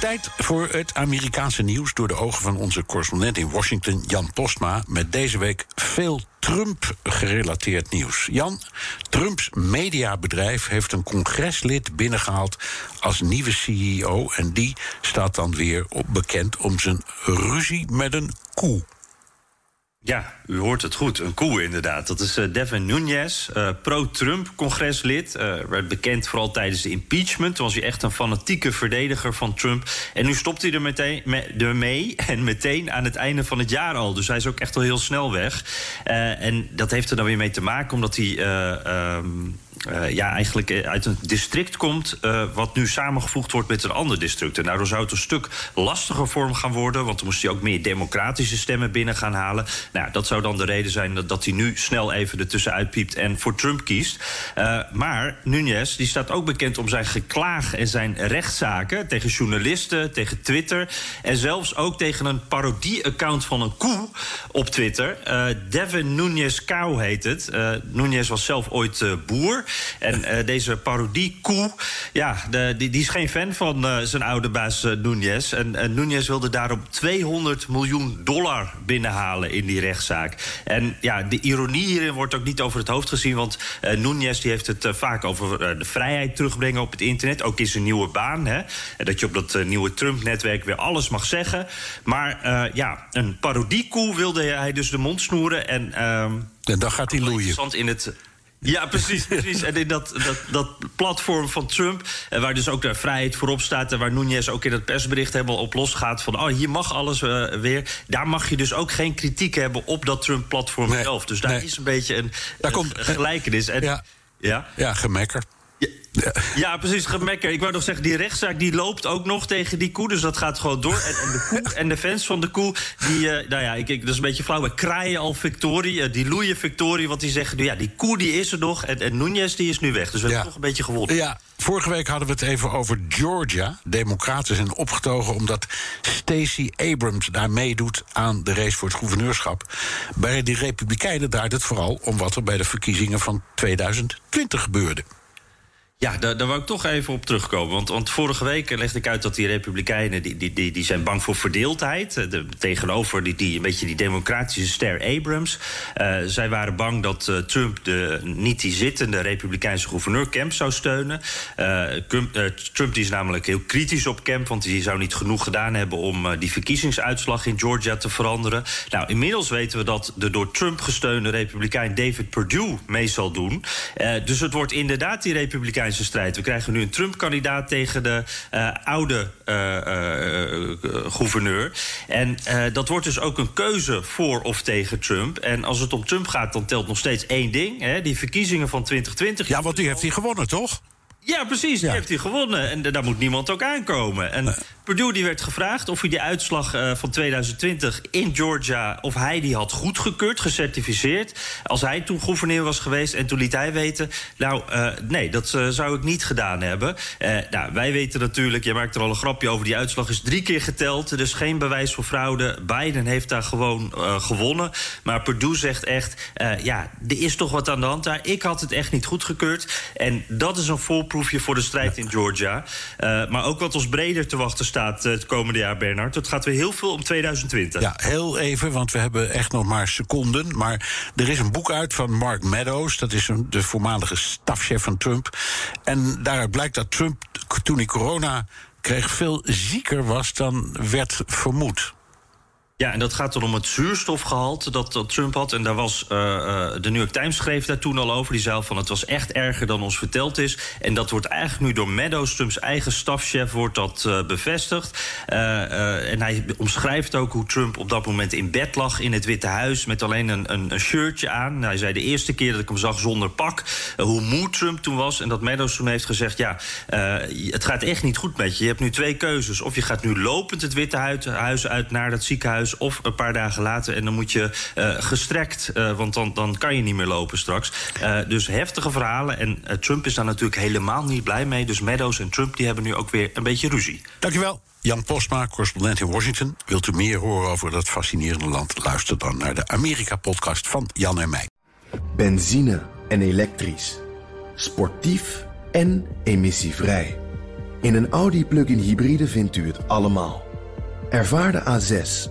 Tijd voor het Amerikaanse nieuws door de ogen van onze correspondent in Washington, Jan Postma, met deze week veel Trump-gerelateerd nieuws. Jan, Trumps mediabedrijf heeft een congreslid binnengehaald als nieuwe CEO en die staat dan weer op bekend om zijn ruzie met een koe. Ja, u hoort het goed. Een koe inderdaad. Dat is uh, Devin Nunes, uh, pro-Trump-congreslid. Uh, werd bekend vooral tijdens de impeachment. Toen was hij echt een fanatieke verdediger van Trump. En nu stopt hij er meteen me, ermee. En meteen aan het einde van het jaar al. Dus hij is ook echt al heel snel weg. en dat heeft er dan weer mee te maken omdat hij. Um, uh, ja, eigenlijk uit een district komt... Uh, wat nu samengevoegd wordt met een ander district. En daardoor zou het een stuk lastiger vorm gaan worden... want dan moest hij ook meer democratische stemmen binnen gaan halen. Nou, dat zou dan de reden zijn dat, hij nu snel even ertussen uitpiept... en voor Trump kiest. Maar Nunes die staat ook bekend om zijn geklaag en zijn rechtszaken... tegen journalisten, tegen Twitter... en zelfs ook tegen een parodie-account van een koe op Twitter. Devin Nunes Cow heet het. Nunes was zelf ooit boer... En uh, deze parodie-koe, ja, de, die, die, is geen fan van uh, zijn oude baas uh, Núñez. En uh, Núñez wilde daarom 200 miljoen dollar binnenhalen in die rechtszaak. En ja, de ironie hierin wordt ook niet over het hoofd gezien... want Núñez die heeft het vaak over de vrijheid terugbrengen op het internet. Ook in zijn nieuwe baan, hè. Dat je op dat nieuwe Trump-netwerk weer alles mag zeggen. Maar ja, een parodie-koe wilde hij dus de mond snoeren. En, ehm, en dan gaat hij loeien. in het ja, precies. precies. En in dat, dat, dat platform van Trump, eh, waar dus ook de vrijheid voorop staat... en waar Nunes ook in het persbericht helemaal op losgaat... van oh, hier mag alles uh, weer. Daar mag je dus ook geen kritiek hebben op dat Trump-platform nee, zelf. Dus daar nee. is een beetje een, daar een komt, gelijkenis. En, ja, ja? ja gemekker. Ja, ja, precies, gemekker. Ik wou nog zeggen, die rechtszaak die loopt ook nog tegen die koe. Dus dat gaat gewoon door. En, en de koe en de fans van de koe, die, uh, nou ja, ik, ik, dat is een beetje flauw. Maar kraaien al Victorie, uh, die loeien Victorie. Want die zeggen, ja, die koe die is er nog. En, en Núñez die is nu weg. Dus we ja. hebben toch een beetje gewonnen. Ja, vorige week hadden we het even over Georgia. Democraten zijn opgetogen omdat Stacey Abrams daar meedoet aan de race voor het gouverneurschap. Bij die Republikeinen draait het vooral om wat er bij de verkiezingen van 2020 gebeurde. Ja, daar, daar wou ik toch even op terugkomen. Want, vorige week legde ik uit dat die Republikeinen... die, die, die, die zijn bang voor verdeeldheid. De, tegenover die, die, een beetje die democratische ster Abrams. Uh, zij waren bang dat uh, Trump de, niet die zittende Republikeinse gouverneur Kemp zou steunen. Trump, die is namelijk heel kritisch op Kemp... want hij zou niet genoeg gedaan hebben om die verkiezingsuitslag in Georgia te veranderen. Nou, inmiddels weten we dat de door Trump gesteunde Republikein David Perdue mee zal doen. dus het wordt inderdaad die Republikein strijd. We krijgen nu een Trump-kandidaat tegen de uh, oude uh, uh, gouverneur. En dat wordt dus ook een keuze voor of tegen Trump. En als het om Trump gaat, dan telt nog steeds één ding. Hè, die verkiezingen van 2020. Ja, want die heeft hij gewonnen, toch? Ja, precies. Die ja. heeft hij gewonnen. En daar moet niemand ook aankomen. En Purdue die werd gevraagd of hij die uitslag uh, van 2020 in Georgia... of hij die had goedgekeurd, gecertificeerd... als hij toen gouverneur was geweest. En toen liet hij weten, nou, uh, nee, dat uh, zou ik niet gedaan hebben. nou, wij weten natuurlijk, jij maakt er al een grapje over... die uitslag is drie keer geteld, dus geen bewijs voor fraude. Biden heeft daar gewoon gewonnen. Maar Purdue zegt echt, ja, er is toch wat aan de hand daar. Ik had het echt niet goedgekeurd. En dat is een voorproefje voor de strijd in Georgia. maar ook wat ons breder te wachten staat staat het komende jaar, Bernard. Het gaat weer heel veel om 2020. Ja, heel even, want we hebben echt nog maar seconden. Maar er is een boek uit van Mark Meadows. Dat is een, de voormalige stafchef van Trump. En daaruit blijkt dat Trump, toen hij corona kreeg, veel zieker was dan werd vermoed. Ja, en dat gaat dan om het zuurstofgehalte dat, Trump had. En daar was uh, de New York Times schreef daar toen al over. Die zei van het was echt erger dan ons verteld is. En dat wordt eigenlijk nu door Meadows, Trumps eigen stafchef, wordt dat uh, bevestigd. En hij omschrijft ook hoe Trump op dat moment in bed lag in het Witte Huis met alleen een, een, een shirtje aan. Hij zei de eerste keer dat ik hem zag zonder pak, hoe moe Trump toen was. En dat Meadows toen heeft gezegd: ja, het gaat echt niet goed met je. Je hebt nu twee keuzes. Of je gaat nu lopend het Witte Huis uit naar dat ziekenhuis of een paar dagen later. En dan moet je uh, gestrekt, uh, want dan, dan kan je niet meer lopen straks. Uh, dus heftige verhalen. En Trump is daar natuurlijk helemaal niet blij mee. Dus Meadows en Trump die hebben nu ook weer een beetje ruzie. Dankjewel. Jan Postma, correspondent in Washington. Wilt u meer horen over dat fascinerende land? Luister dan naar de Amerika-podcast van Jan en mij. Benzine en elektrisch. Sportief en emissievrij. In een Audi plug-in hybride vindt u het allemaal. Ervaar de A6